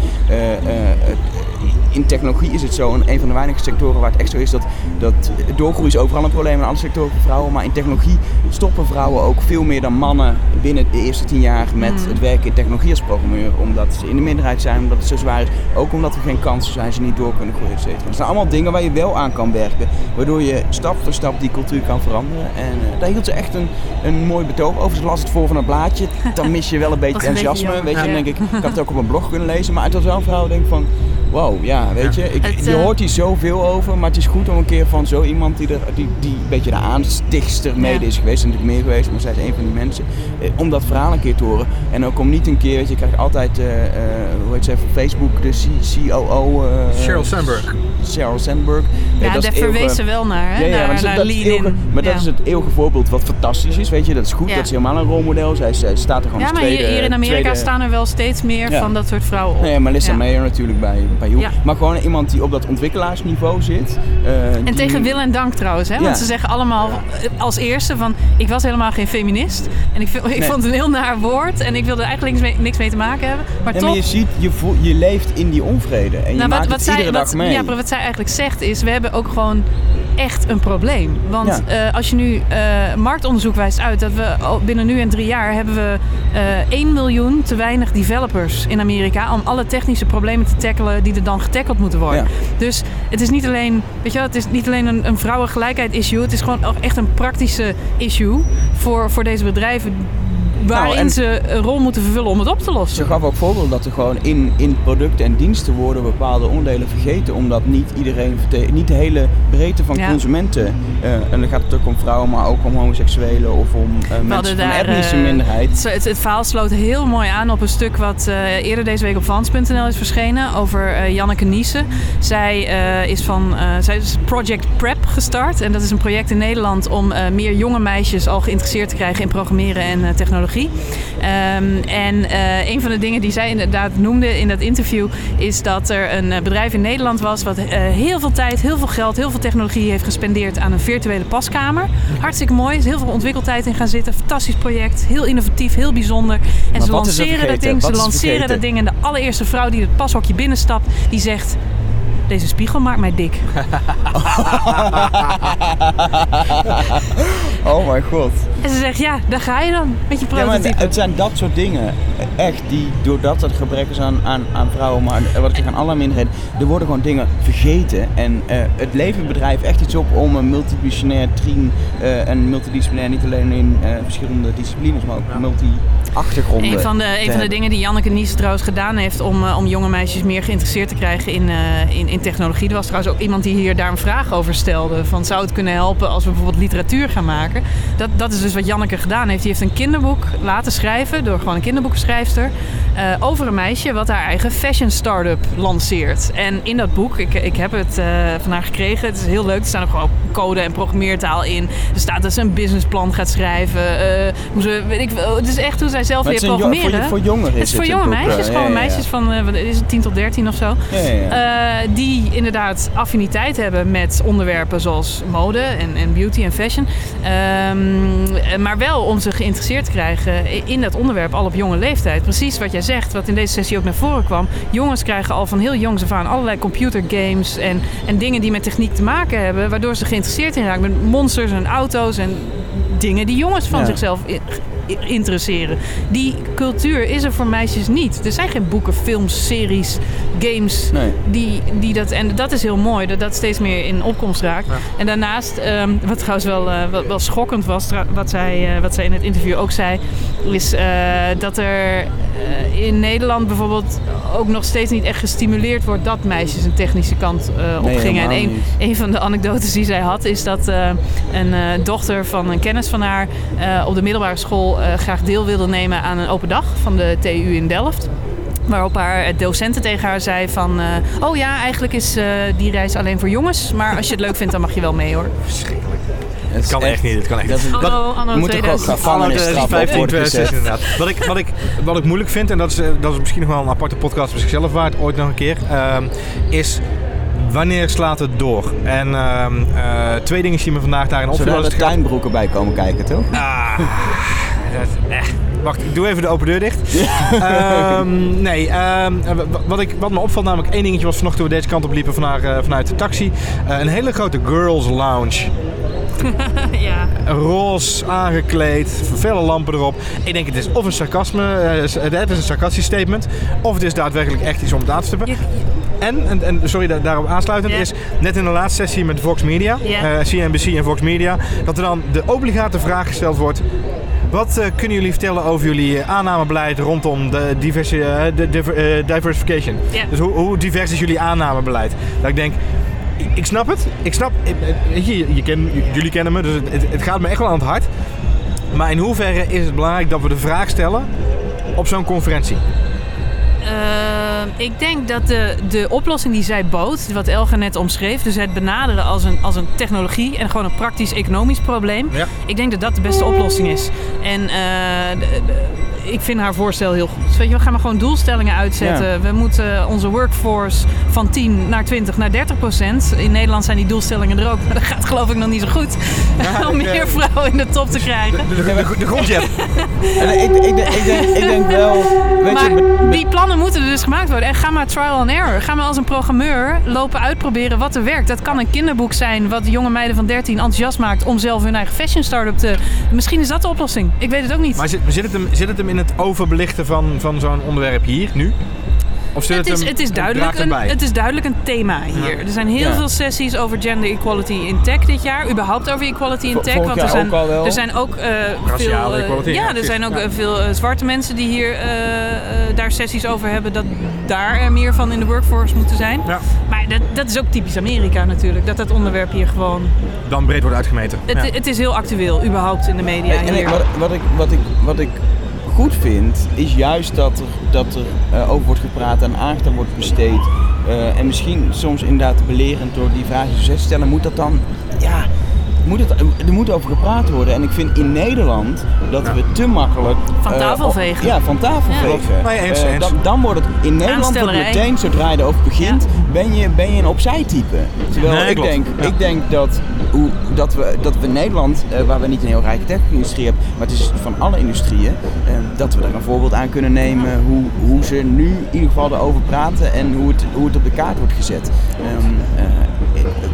in technologie is het zo, en een van de weinige sectoren waar het echt zo is, dat, dat doorgroei is overal een probleem in andere sectoren voor vrouwen. Maar in technologie stoppen vrouwen ook veel meer dan mannen binnen de eerste tien jaar met mm. het werken in technologie als programmeur. Omdat ze in de minderheid zijn, omdat het zo zwaar is. Ook omdat er geen kansen zijn, ze niet door kunnen groeien, et cetera. Dat zijn allemaal dingen waar je wel aan kan werken. Waardoor je stap voor stap die cultuur kan veranderen. En uh, daar hield ze echt een, een mooi betoog over. Ze las het voor van het blaadje. Dan mis je wel een beetje enthousiasme. Weet je, denk ik, ik had het ook op een blog kunnen lezen. Maar het was wel een vrouw denk van wow, ja, weet je, ik, je hoort hier zoveel over, maar het is goed om een keer van zo iemand die, er, die, die een beetje de aanstichtster mede is geweest, natuurlijk meer geweest, maar zij is een van die mensen, eh, om dat verhaal een keer te horen. En ook om niet een keer, weet je, je krijgt altijd, uh, uh, hoe heet ze van Facebook, de COO. Uh, Sheryl Sandberg. Sheryl Sandberg. Ja, daar verwees ze wel naar, hè? Ja, ja, naar, naar dat, eeuwige, maar dat is het eeuwige voorbeeld wat fantastisch is, weet je, dat is goed, dat is helemaal een rolmodel, zij, zij staat er gewoon Ja, maar tweede, hier, in Amerika staan er wel steeds meer van dat soort vrouwen op. Nee, Melissa Mayer natuurlijk bij ja. Maar gewoon iemand die op dat ontwikkelaarsniveau zit. Uh, en tegen wil en dank trouwens. Hè? Want ze zeggen allemaal eh, als eerste van... ik was helemaal geen feminist. En ik, ik nee. vond het een heel naar woord. En ik wilde er eigenlijk niks mee, niks mee te maken hebben. Maar nee, toch... Maar je ziet, je, je leeft in die onvrede. En je nou, maakt wat, wat het zij, iedere wat, dag mee. Ja, maar wat zij eigenlijk zegt is... we hebben ook gewoon echt een probleem. Want ja. uh, als je nu uh, marktonderzoek wijst uit dat we binnen nu en drie jaar hebben we uh, 1 miljoen te weinig developers in Amerika om alle technische problemen te tackelen die er dan getackeld moeten worden. Ja. Dus het is niet alleen, weet je wel, het is niet alleen een, een vrouwengelijkheid issue, het is gewoon ook echt een praktische issue voor, voor deze bedrijven waarin nou, ze een rol moeten vervullen om het op te lossen. Ze gaf ook voorbeeld dat er gewoon in, in producten en diensten worden bepaalde onderdelen vergeten. Omdat niet iedereen, niet de hele breedte van ja. consumenten, uh, en dan gaat het ook om vrouwen, maar ook om homoseksuelen of om uh, mensen van daar, etnische uh, minderheid. Het, het, verhaal sloot heel mooi aan op een stuk wat eerder deze week op Vans.nl is verschenen over Janneke Niesen. Zij is van zij is Project Prep gestart en dat is een project in Nederland om meer jonge meisjes al geïnteresseerd te krijgen in programmeren en technologie. Um, en uh, een van de dingen die zij inderdaad noemde in dat interview is dat er een bedrijf in Nederland was wat uh, heel veel tijd, heel veel geld, heel veel technologie heeft gespendeerd aan een virtuele paskamer. Hartstikke mooi, er is heel veel ontwikkeltijd in gaan zitten. Fantastisch project, heel innovatief, heel bijzonder. En maar ze lanceren dat ding, wat ze lanceren dat ding en de allereerste vrouw die het pashokje binnenstapt, die zegt deze spiegel maakt mij dik. oh mijn god. En ze zegt, ja, daar ga je dan met je Ja, maar prototype. het zijn dat soort dingen, echt, die doordat het gebrek is aan, aan, aan vrouwen, maar eh, wat ik zeg aan alle minderheden, er worden gewoon dingen vergeten. En eh, het levert bedrijf echt iets op om een multidisciplinair team, eh en multidisciplinair niet alleen in eh, verschillende disciplines, maar ook multi-achtergronden. Een van de, een van de dingen die Janneke Nies trouwens gedaan heeft om, om jonge meisjes meer geïnteresseerd te krijgen in, eh, in, in technologie. Er was trouwens ook iemand die hier daar een vraag over stelde. Van zou het kunnen helpen als we bijvoorbeeld literatuur gaan maken? Dat, dat is dus wat Janneke gedaan heeft. Die heeft een kinderboek laten schrijven door gewoon een kinderboekschrijfster. eh, over een meisje wat haar eigen fashion start-up lanceert. En in dat boek, ik, ik heb het eh vandaag gekregen. Het is heel leuk. Er staan ook gewoon code en programmeertaal in. Er staat dat ze een businessplan gaat schrijven. eh, hoe ze, weet ik, het is echt hoe zij zelf is een jo- programmeren. voor, voor jongeren Het is voor jonge meisjes, gewoon ja, ja. meisjes van wat is het, 10 tot 13 of zo. Ja, die inderdaad affiniteit hebben met onderwerpen zoals mode en, en beauty en fashion. Ehm, maar wel om ze geïnteresseerd te krijgen in dat onderwerp al op jonge leeftijd. Precies wat jij zegt, wat in deze sessie ook naar voren kwam. Jongens krijgen al van heel jongs af aan allerlei computergames en, en dingen die met techniek te maken hebben. Waardoor ze geïnteresseerd in raken met monsters en auto's en dingen die jongens van Ja. zichzelf interesseren. Die cultuur is er voor meisjes niet. Er zijn geen boeken, films, series, games Nee. die, die dat, en dat is heel mooi, dat dat steeds meer in opkomst raakt. En daarnaast, ehm, wat trouwens wel, eh, wel, wel schokkend was, wat zij, eh, wat zij in het interview ook zei, is eh, dat er in Nederland bijvoorbeeld ook nog steeds niet echt gestimuleerd wordt dat meisjes een technische kant eh op Nee, gingen. En helemaal een, niet. een van de anekdotes die zij had, is dat eh, een eh, dochter van een kennis van haar eh, op de middelbare school eh, graag deel wilde nemen aan een open dag van de TU in Delft. Waarop haar docenten tegen haar zei van... eh, oh ja, eigenlijk is eh, die reis alleen voor jongens. Maar als je het leuk vindt, dan mag je wel mee hoor. Het kan echt niet, het kan echt dat is- niet. Anno, anno moet toch ook 2000. gevangenisstraf op 15, worden 2016 gezet. inderdaad. Wat ik, wat, ik, wat ik moeilijk vind, en dat is, eh, dat is misschien nog wel een aparte podcast voor zichzelf waard, ooit nog een keer, ehm, is wanneer slaat het door? En ehm, eh, twee dingen die me vandaag daarin. Zodat als er tuinbroeken bij komen kijken, toch? Ah, dat- eh, wacht, ik doe even de open deur dicht. Ehm, nee, ehm, w- wat, ik, wat me opvalt, namelijk één dingetje was vanochtend toen we deze kant op liepen vanuit, eh, vanuit de taxi. Eh, een hele grote girls lounge. ja. roze aangekleed, felle lampen erop. Ik denk het is of een sarcasme, eh, het is een sarcastisch statement, of het is daadwerkelijk echt iets om het aan te stippen. Je- En, en, en sorry da- daarop aansluitend, is net in de laatste sessie met Vox Media, Ja. eh, CNBC en Vox Media, dat er dan de obligate vraag gesteld wordt. Wat eh, kunnen jullie vertellen over jullie aannamebeleid rondom de, diversi- eh, de, diver- diversification? Dus hoe, hoe divers is jullie aannamebeleid? Dat ik denk, ik, snap het. Ik snap, weet je, je, je ken, j- jullie kennen me, dus het, het, gaat me echt wel aan het hart. Maar in hoeverre is het belangrijk dat we de vraag stellen op zo'n conferentie? Eh, ik denk dat de, de oplossing die zij bood, wat Elga net omschreef, dus het benaderen als een, als een technologie en gewoon een praktisch economisch probleem, Ja. ik denk dat dat de beste oplossing is. En de- de- ik vind haar voorstel heel goed. Weet je, we gaan maar gewoon doelstellingen uitzetten. Ja. We moeten onze workforce van 10 naar 20 naar 30 procent. In Nederland zijn die doelstellingen er ook, maar dat gaat geloof ik nog niet zo goed. om ik, eh, meer vrouwen in de top te krijgen. De, de, de, de grondjet. En ik, ik, denk- ik, denk, ik denk wel, weet maar je, die plannen moeten dus gemaakt worden. En ga maar trial and error. Ga maar als een programmeur lopen uitproberen wat er werkt. Dat kan een kinderboek zijn wat jonge meiden van 13 enthousiast maakt om zelf hun eigen fashion start-up te... Misschien is dat de oplossing. Ik weet het ook niet. Maar zit, zit, het hem, zit het hem in het overbelichten van, van zo'n onderwerp hier, nu? Of zit het, het, is, het, is duidelijk een, het is duidelijk een thema hier. Er zijn heel Ja. veel sessies over gender equality in tech dit jaar. Überhaupt over equality in tech. Want er zijn, ook er zijn ook eh, Raciale veel, eh, equality, ja, er zijn ook Ja. eh, veel eh, zwarte mensen die hier eh, eh, daar sessies over hebben. Dat daar er meer van in de workforce moeten zijn. Ja. Maar dat, dat is ook typisch Amerika natuurlijk. Dat dat onderwerp hier gewoon... Dan breed wordt uitgemeten. Het, Ja. het is heel actueel, überhaupt in de media en hier. wat, wat, ik, wat, ik, wat ik goed vind, is juist dat er, dat er eh, over wordt gepraat en aandacht aan wordt besteed. Eh, en misschien soms inderdaad belerend door die vraag die ze stellen, moet dat dan... Ja, moet het, er moet over gepraat worden. En ik vind in Nederland dat Ja. we te makkelijk... Van eh, tafel vegen. Ja, van tafel Ja. vegen. Nee, eens, Eh. Dan, dan wordt het in Nederland wordt meteen, zodra je erover begint, ben, je, ben je een opzij type. Terwijl Nee, ik, klopt. denk, Ja. ik denk dat, hoe, dat, we, dat we in Nederland, eh, waar we niet een heel rijke tech-industrie hebben, maar het is van alle industrieën, dat we daar een voorbeeld aan kunnen nemen hoe, hoe ze nu in ieder geval erover praten en hoe het, hoe het op de kaart wordt gezet. Ehm, eh,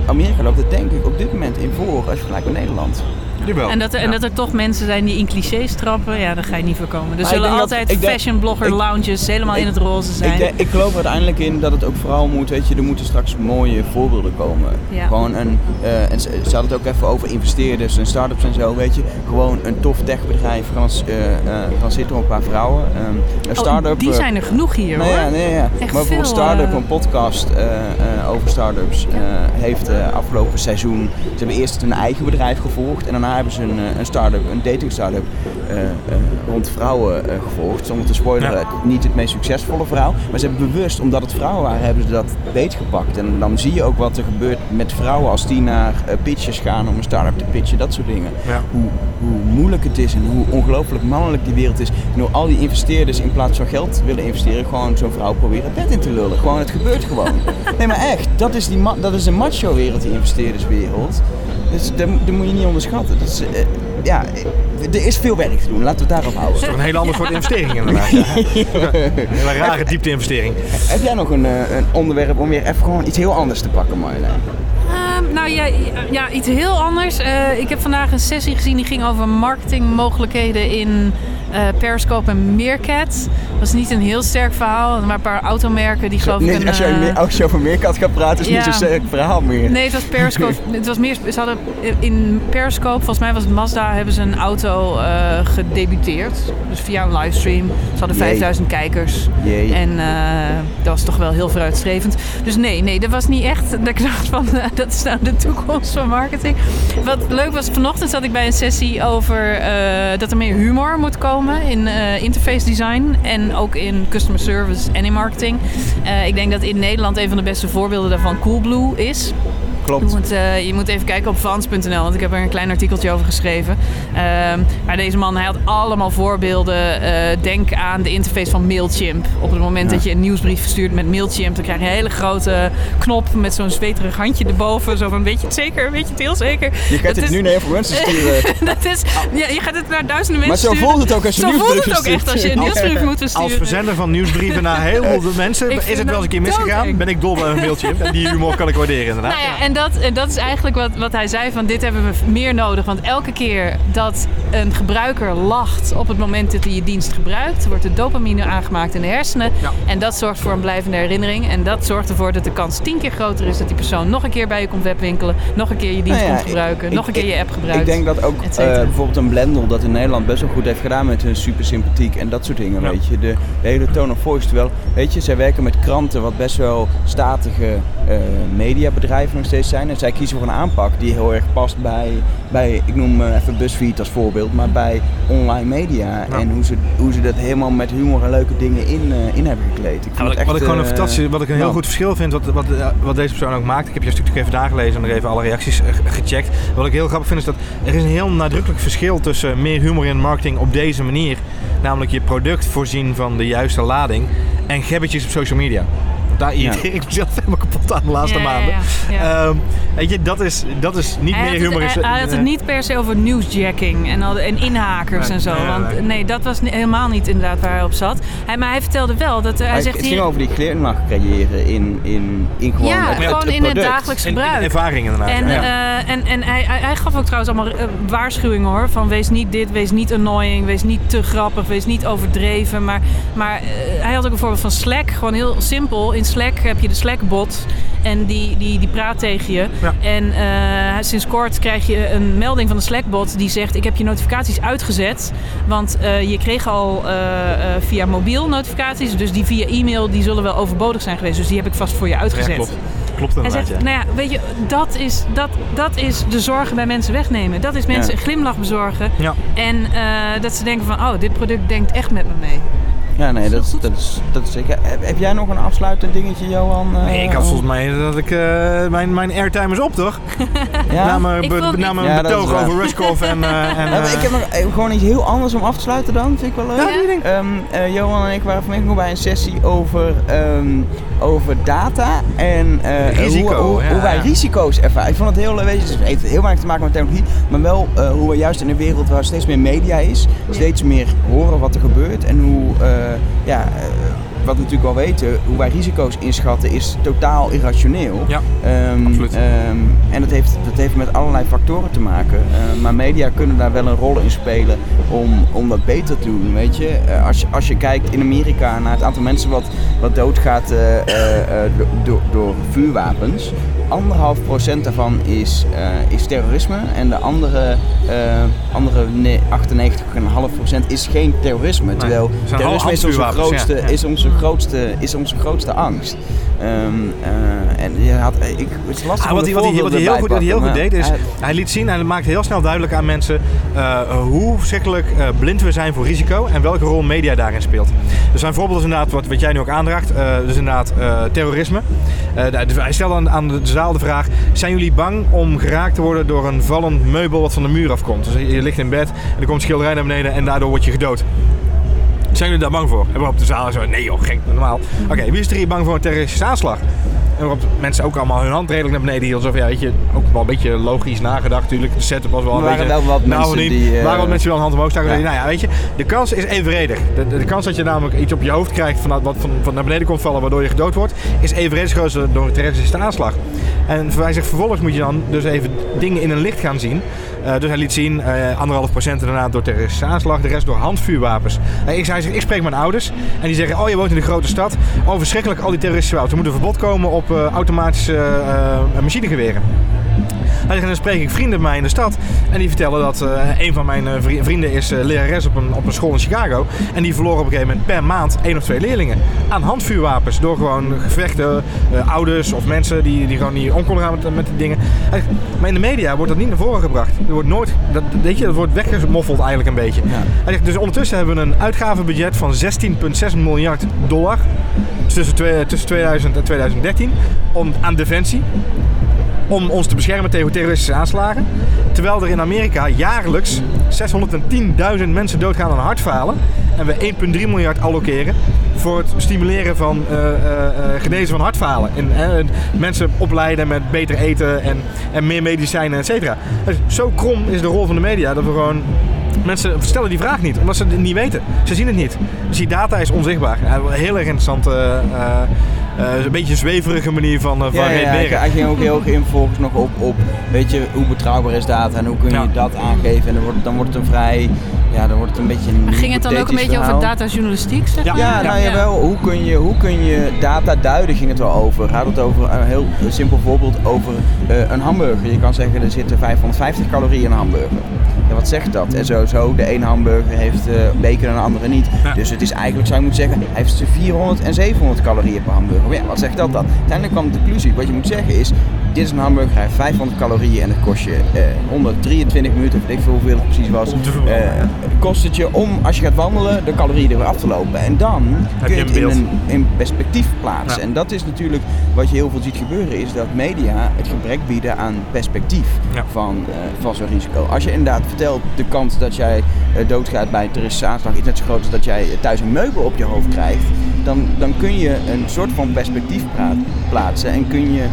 Amerika loopt het denk ik op dit moment in voor als je vergelijkt met Nederland. Jawel. En dat, er, en Ja. dat er toch mensen zijn die in clichés trappen, ja, daar ga je niet voorkomen. Er zullen dat- altijd denk- fashion blogger lounges helemaal in het roze zijn. Ik, ik geloof er uiteindelijk in dat het ook vooral moet, weet je, er moeten straks mooie voorbeelden komen. Ja. Gewoon een, eh, en ze, ze hadden het ook even over investeerders en start-ups en zo, weet je. Gewoon een tof techbedrijf, s- eh, eh, zitten op een paar vrouwen. Ehm, een Oh, start-up... die zijn er genoeg hier Nee, hoor. ja, nee, ja. Echt maar voor veel, een start-up, een podcast over start-ups, heeft afgelopen seizoen, ze hebben eerst een eigen bedrijf gevolgd en daarna hebben ze een, eh, een start-up, een dating start-up eh, eh, rond vrouwen gevolgd. Zonder te spoileren, Ja. niet het meest succesvolle verhaal, maar ze hebben bewust, omdat het vrouwen waren, hebben ze dat beetgepakt. En dan zie je ook wat er gebeurt met vrouwen als die naar pitches gaan om een start-up te pitchen, dat soort dingen. Ja. Hoe, hoe moeilijk het is en hoe ongelooflijk mannelijk die wereld is. En hoe al die investeerders in plaats van geld willen investeren, gewoon zo'n vrouw proberen het bed in te lullen. Gewoon, het gebeurt gewoon. Nee, maar echt, dat is, die dat is een macho wereld, die investeerderswereld. Dus dat, dat moet je niet onderschatten. Dat is, eh, ja, er is veel werk te doen, laten we het daarop houden. Toch een heel ander soort investering inderdaad. Ja. Een hele rare diepte-investering. Heb jij nog een, eh, een onderwerp om weer even gewoon iets heel anders te pakken, Marjolein? Ehm, nou ja, ja, iets heel anders. Eh, ik heb vandaag een sessie gezien die ging over marketingmogelijkheden in eh, Periscope en Meerkat. Was niet een heel sterk verhaal. Er waren een paar automerken die geloof ik Nee, een... als, je, eh, meer- als je over Meerkat gaat praten, is het ja. niet zo'n sterk verhaal meer. Nee, het was Periscope. het was meer, ze hadden in Periscope, volgens mij was het Mazda, hebben ze een auto eh, gedebuteerd. Dus via een livestream. Ze hadden Jee. 5000 kijkers. Jee. En eh, dat was toch wel heel vooruitstrevend. Dus nee, nee, dat was niet echt dat ik dacht van dat is nou de toekomst van marketing. Wat leuk was, vanochtend zat ik bij een sessie over dat er meer humor moet komen in interface design. En ook in customer service en in marketing. Eh, ik denk dat in Nederland een van de beste voorbeelden daarvan Coolblue is. Je Klopt. moet, eh, je moet even kijken op Vans.nl, want ik heb er een klein artikeltje over geschreven. Ehm, maar deze man, hij had allemaal voorbeelden. Eh, denk aan de interface van Mailchimp. Op het moment Ja. dat je een nieuwsbrief verstuurt met Mailchimp, dan krijg je een hele grote knop met zo'n zweterig handje erboven. Zo van, weet je het zeker? Weet je het heel zeker? Je gaat Dat dit is- nu naar heel veel mensen sturen. dat is, ja, je gaat het naar duizenden Maar mensen zo sturen. voelt het ook als je Zo voelt nieuwsbrieven het ook echt als je een stuurt. nieuwsbrief moet versturen. Als verzender van nieuwsbrieven naar heel veel mensen is het wel eens een keer misgegaan. Ben ik dol bij een mailtje. En die humor kan ik waarderen inderdaad. Nou ja, en dat, en dat is eigenlijk wat, wat hij zei van dit hebben we meer nodig. Want elke keer dat een gebruiker lacht op het moment dat hij je dienst gebruikt, wordt de dopamine aangemaakt in de hersenen. Ja. En dat zorgt voor een blijvende herinnering. En dat zorgt ervoor dat de kans tien keer groter is dat die persoon nog een keer bij je komt webwinkelen, nog een keer je dienst Nou ja, komt gebruiken, ik- nog een keer ik- je app gebruikt. Ik denk dat ook eh, bijvoorbeeld een Blendel dat in Nederland best wel goed heeft gedaan met hun super sympathiek en dat soort dingen, Ja. weet je. De, de hele tone of voice, terwijl, weet je, zij werken met kranten wat best wel statige eh, mediabedrijven nog steeds zijn. En zij kiezen voor een aanpak die heel erg past bij, bij ik noem eh, even BuzzFeed als voorbeeld, maar bij online media. Ja. En hoe ze, hoe ze dat helemaal met humor en leuke dingen in, eh, in hebben gekleed. Ik Ja, wat, ik, echt, wat ik gewoon een eh, fantastisch, wat ik een heel nou, goed verschil vind, wat, wat, eh, wat deze persoon ook maakt. Ik heb je stuk even nagelezen en nog even alle reacties ge- gecheckt. Wat ik heel grappig vind is dat er is een heel nadrukkelijk verschil tussen meer humor in marketing op deze manier, namelijk je product voorzien van de juiste lading, en gebbetjes op social media. Daar irriteer ik mezelf helemaal kapot aan de laatste maanden. ja, ja. Ehm, weet je, dat is, dat is niet Hij meer had, humor. het, is, hij, hij had het eh, niet per se over newsjacking en, al, en inhakers Nee, en zo. want nee. nee, dat was helemaal niet inderdaad waar hij op zat. Hij, maar hij vertelde wel dat eh, hij maar zegt het hier... ging over die glimlach creëren in, in, in gewoon Ja, het, gewoon het in het dagelijks in- in gebruik. ervaring inderdaad. En, ja. eh, en, en hij, hij, hij gaf ook trouwens allemaal eh, waarschuwingen hoor. Van wees niet dit, wees niet annoying, wees niet te grappig, wees niet overdreven. Maar, maar eh, hij had ook een voorbeeld van Slack. Gewoon heel simpel. In Slack heb je de Slack-bot. En die, die, die praat tegen je. Ja. En eh, sinds kort krijg je een melding van de Slack-bot die zegt... ik heb je notificaties uitgezet. Want eh, je kreeg al eh, via mobiel notificaties. Dus die via e-mail die zullen wel overbodig zijn geweest. Dus die heb ik vast voor je uitgezet. Ja, klopt. Klopt Hij zegt, ja. nou ja, weet je, dat is, dat, dat is de zorgen bij mensen wegnemen. Dat is mensen een glimlach bezorgen. En dat ze denken van, oh, dit product denkt echt met me mee. Ja, nee, dat, is- dat, is, dat is zeker. Heb, heb jij nog een afsluitend dingetje, Johan? eh, Nee, ik had volgens mij dat ik... eh, mijn, mijn airtime is op, toch? Ja? Na mijn, be- na Ja, betoog waar. over Rushkoff en... eh, en ik heb nog gewoon iets heel anders om af te sluiten dan, vind ik wel leuk. Ja, Ehm, eh, Johan en ik waren vanmiddag nog bij een sessie over, ehm, over data en eh, Risico, hoe, hoe, ja, hoe wij risico's ervaren. Ik vond het heel leuk, het heeft heel weinig te maken met technologie, maar wel eh, hoe we juist in een wereld waar steeds meer media is, steeds meer horen wat er gebeurt en hoe, eh, ja, wat we natuurlijk al weten, hoe wij risico's inschatten is totaal irrationeel. Ja, Ehm, absoluut. ehm, en dat heeft, dat heeft met allerlei factoren te maken. Eh, maar media kunnen daar wel een rol in spelen om, om dat beter te doen. Weet je? Eh, als, je, als je kijkt in Amerika naar het aantal mensen wat, wat doodgaat eh, eh, do- door, door vuurwapens. Anderhalf procent daarvan is, is terrorisme en de andere, andere ne- 98,5 procent is geen terrorisme. Terwijl terrorisme is onze, grootste, ja. is, onze grootste, is onze grootste angst. Ehm, eh, en je had, ik, het is lastig Ah, wat wat, hij, wat, heel voorbeelden goed, wat hij heel goed deed is, hij liet zien en hij maakte heel snel duidelijk aan mensen eh, hoe verschrikkelijk eh, blind we zijn voor risico en welke rol media daarin speelt. Dus zijn voorbeeld is inderdaad wat, wat jij nu ook aandraagt, dus inderdaad terrorisme. Dus hij stelde aan, aan de zaal de vraag, zijn jullie bang om geraakt te worden door een vallend meubel wat van de muur afkomt? Dus je ligt in bed en er komt een schilderij naar beneden en daardoor word je gedood. Zijn jullie daar bang voor? En waarop de zaal zo, nee joh, gek, normaal. Oké, wie is er hier bang voor een terroristische aanslag? En waarop mensen ook allemaal hun hand redelijk naar beneden hielden. Alsof, ja, weet je, ook wel een beetje logisch nagedacht natuurlijk. De setup was wel een waren beetje... wel wat nou, mensen niet. die, Er waren eh, wat mensen wel een hand omhoog staken. ja. Nou ja, weet je, de kans is evenredig. De, de, de kans dat je namelijk iets op je hoofd krijgt van, wat van, van naar beneden komt vallen waardoor je gedood wordt, is evenredig groot als door een terroristische aanslag. En hij zegt, vervolgens moet je dan dus even dingen in een licht gaan zien. Eh, dus hij liet zien, eh, anderhalf procent inderdaad door terroristische aanslag, de rest door handvuurwapens. Eh, ik, zei, ik spreek mijn ouders en die zeggen, oh je woont in de grote stad. Oh verschrikkelijk, al die terroristische wapens. Er moet een verbod komen op eh, automatische eh, machinegeweren. En dan spreek ik vrienden bij mij in de stad. En die vertellen dat eh, een van mijn vri- vrienden is lerares op een, op een school in Chicago. En die verloren op een gegeven moment per maand één of twee leerlingen. Aan handvuurwapens. Door gewoon gevechten, ouders of mensen die, die gewoon niet om konden gaan met, met die dingen. Maar in de media wordt dat niet naar voren gebracht. Er wordt nooit, dat, weet je, dat wordt weggemoffeld eigenlijk een beetje. Ja. Dus ondertussen hebben we een uitgavenbudget van 16,6 miljard dollar. Tussen, twee- tussen 2000 en 2013 om, aan defensie om ons te beschermen tegen terroristische aanslagen. Terwijl er in Amerika jaarlijks 610.000 mensen doodgaan aan hartfalen. En we 1,3 miljard allokeren voor het stimuleren van eh, eh, eh, genezen van hartfalen. En eh, mensen opleiden met beter eten en, en meer medicijnen, et cetera. Dus zo krom is de rol van de media dat we gewoon... Mensen stellen die vraag niet, omdat ze het niet weten. Ze zien het niet. Dus die data is onzichtbaar. Ja, een heel erg interessant... eh, eh, een beetje een zweverige manier van, eh, van Ja, ja, redeneren. hij, hij ging ook heel erg in volgens nog op, op, weet je, hoe betrouwbaar is data en hoe kun je Ja. dat aangeven. En dan wordt, dan wordt het een vrij, ja, dan wordt het een beetje een ging het dan ook een beetje over datajournalistiek? Zeg Ja. maar? Ja, nou jawel. Hoe kun, je, hoe kun je data duiden, ging het wel over. Hij had het over een heel simpel voorbeeld over eh, een hamburger. Je kan zeggen er zitten 550 calorieën in een hamburger. Ja, wat zegt dat? En sowieso, de ene hamburger heeft eh bacon en de andere niet. Ja. Dus het is eigenlijk, zou je moeten zeggen, hij heeft 400 en 700 calorieën per hamburger. Maar ja, wat zegt dat dan? Uiteindelijk kwam de conclusie, wat je moet zeggen is, dit is een hamburger, hij heeft 500 calorieën en het kost je eh 123 minuten, of weet ik veel hoeveel het precies was. Eh, kost het je om, als je gaat wandelen, de calorieën er weer af te lopen. En dan Heb kun je het in, een, in perspectief plaatsen. Ja. En dat is natuurlijk wat je heel veel ziet gebeuren, is dat media het gebrek bieden aan perspectief Ja. van, eh, van zo'n risico. Als je inderdaad vertelt, de kans dat jij eh, doodgaat bij een terroristische aanslag is net zo groot als dat jij thuis een meubel op je hoofd krijgt, dan, dan kun je een soort van perspectief plaatsen en kun je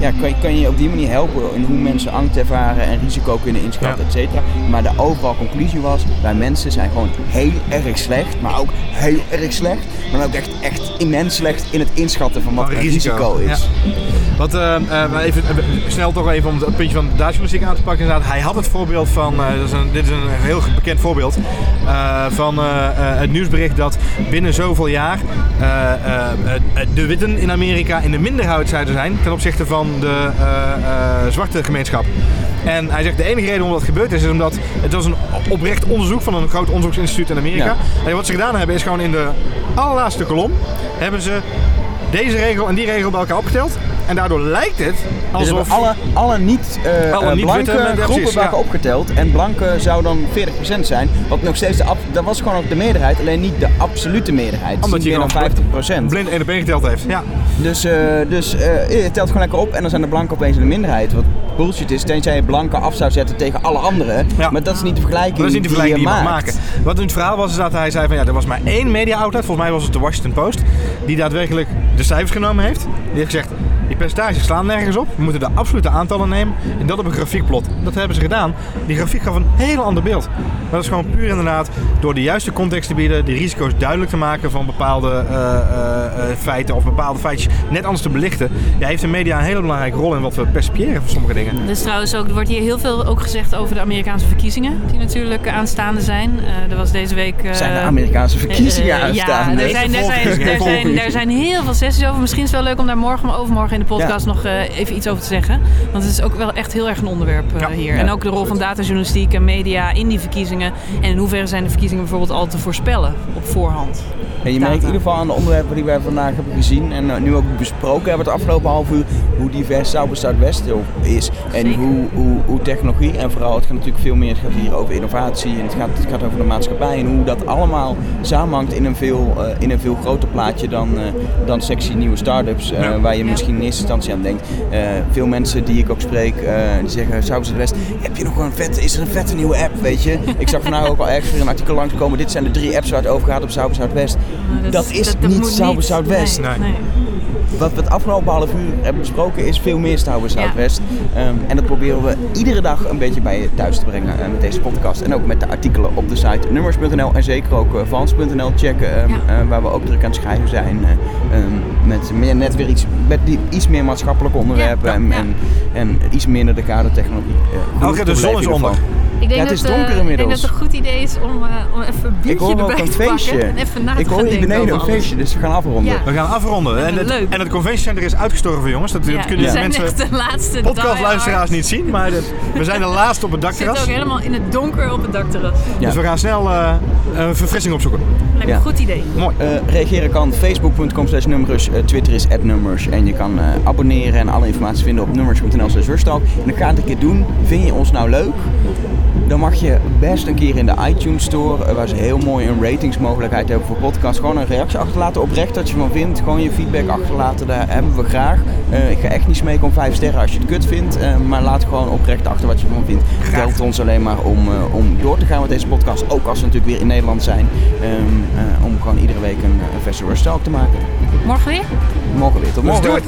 ja, kan, je, kan je op die manier helpen in hoe mensen angst ervaren en risico kunnen inschatten, Ja. et cetera. Maar de overal conclusie was, wij mensen zijn gewoon heel erg slecht, maar ook heel erg slecht, maar ook echt, echt immens slecht in het inschatten van wat een risico, risico, is. Wat, eh, eh, even, eh, snel toch even om het puntje van de datajournalistiek aan te pakken. Inderdaad, hij had het voorbeeld van, dat is een, dit is een heel bekend voorbeeld, van het nieuwsbericht dat binnen zoveel jaar de witten in Amerika in de minderheid zouden zijn ten opzichte van de zwarte gemeenschap. En hij zegt de enige reden waarom dat gebeurd is, is omdat het was een oprecht onderzoek van een groot onderzoeksinstituut in Amerika. Ja. En wat ze gedaan hebben is gewoon in de allerlaatste kolom hebben ze deze regel en die regel bij elkaar opgeteld. En daardoor lijkt het Dus alsof... alle, alle niet, eh, Alle niet blanke witte, groepen precies, waren ja. opgeteld. En blanke zou dan 40% zijn. Wat nog steeds de, ab- dat was gewoon ook de meerderheid, alleen niet de absolute meerderheid. Omdat je meer dan 50%. blind één op één geteld heeft. Ja. Dus, eh, dus eh, je telt gewoon lekker op en dan zijn de blanken opeens in de minderheid. Wat bullshit is, tenzij je blanken af zou zetten tegen alle anderen. Ja. Maar dat is niet de vergelijking, Dat is niet de vergelijking die je mag maakt. maken. Wat in het verhaal was, is dat hij zei van ja, er was maar één media outlet, volgens mij was het de Washington Post, die daadwerkelijk de cijfers genomen heeft. Die heeft gezegd, die percentages slaan nergens op. We moeten de absolute aantallen nemen en dat op een grafiekplot. Dat hebben ze gedaan. Die grafiek gaf een heel ander beeld. Maar dat is gewoon puur inderdaad door de juiste context te bieden, die risico's duidelijk te maken van bepaalde eh, eh, eh, feiten of bepaalde feitjes net anders te belichten. Ja, heeft de media een hele belangrijke rol in wat we percipiëren van sommige dingen. Dus trouwens ook, er wordt hier heel veel ook gezegd over de Amerikaanse verkiezingen, die natuurlijk aanstaande zijn. er was deze week... zijn de Amerikaanse verkiezingen aanstaande? Ja, er zijn, er, zijn, er, zijn, er zijn heel veel sessies over. Misschien is het wel leuk om daar morgen of overmorgen in de podcast nog even iets over te zeggen. Want het is ook wel echt heel erg een onderwerp hier. En ook de rol van datajournalistiek en media in die verkiezingen. En in hoeverre zijn de verkiezingen bijvoorbeeld al te voorspellen op voorhand? En je merkt in ieder geval aan de onderwerpen die wij vandaag hebben gezien en eh, nu ook besproken hebben het afgelopen half uur, hoe divers South Zuidwest is. En hoe, hoe, hoe, technologie en vooral, het gaat natuurlijk veel meer, het gaat hier over innovatie en het gaat, het gaat over de maatschappij en hoe dat allemaal samenhangt in een veel, uh, in een veel groter plaatje dan, uh, dan sexy nieuwe start-ups, waar je misschien in eerste instantie aan denkt. veel mensen die ik ook spreek, die zeggen Zuidwest, heb je nog een vet, is er een vette nieuwe app, weet je? Ik zag vandaag ook al ergens weer een artikel langskomen, dit zijn de drie apps waar het over gaat op South Zuidwest. Dat, dat, is dat, niet Sauber Zuidwest. Nee, nee. Wat we het afgelopen half uur hebben besproken is veel meer Sauber Zuidwest. Ja. Um, en dat proberen we iedere dag een beetje bij je thuis te brengen uh, met deze podcast. En ook met de artikelen op de site nummers.nl en zeker ook uh, vans.nl checken. Um, ja. uh, waar we ook druk aan het schrijven zijn. Um, met meer, net weer iets, met die, iets meer maatschappelijke onderwerpen. En, en, en, iets minder de kadertechnologie. Uh, de zon is onder. Ik denk, ja, het is dat, donker inmiddels. ik denk dat het een goed idee is om, uh, om even een biertje erbij te feestje. pakken. En even na te ik hoor hier beneden een feestje, dus we gaan afronden. Ja. We gaan afronden. En het, Leuk. en het convention center is uitgestorven, jongens. Dat, ja, dat kunnen de mensen de laatste podcastluisteraars niet zien. Maar de, we zijn de laatste op het dakterras. We zitten ook helemaal in het donker op het dakterras. Ja. Dus we gaan snel uh, een verfrissing opzoeken. Lijkt me een goed idee. Mooi. Uh, reageren kan facebook.com slash nummers. Uh, Twitter is nummers. En je kan abonneren en alle informatie vinden op nummers.nl slash En dan ga ik een keer doen. Vind je ons nou leuk? Dan mag je best een keer in de iTunes Store, waar ze heel mooi een ratingsmogelijkheid hebben voor podcasts, gewoon een reactie achterlaten. Oprecht dat je van vindt. Gewoon je feedback achterlaten, daar hebben we graag. Uh, ik ga echt niet smeken om vijf sterren als je het kut vindt, uh, maar laat gewoon oprecht achter wat je ervan vindt. Het helpt ons alleen maar om, uh, om door te gaan met deze podcast, ook als we natuurlijk weer in Nederland zijn. Um, om gewoon iedere week een, een verse te maken. Morgen weer? Morgen weer. Tot morgen. It.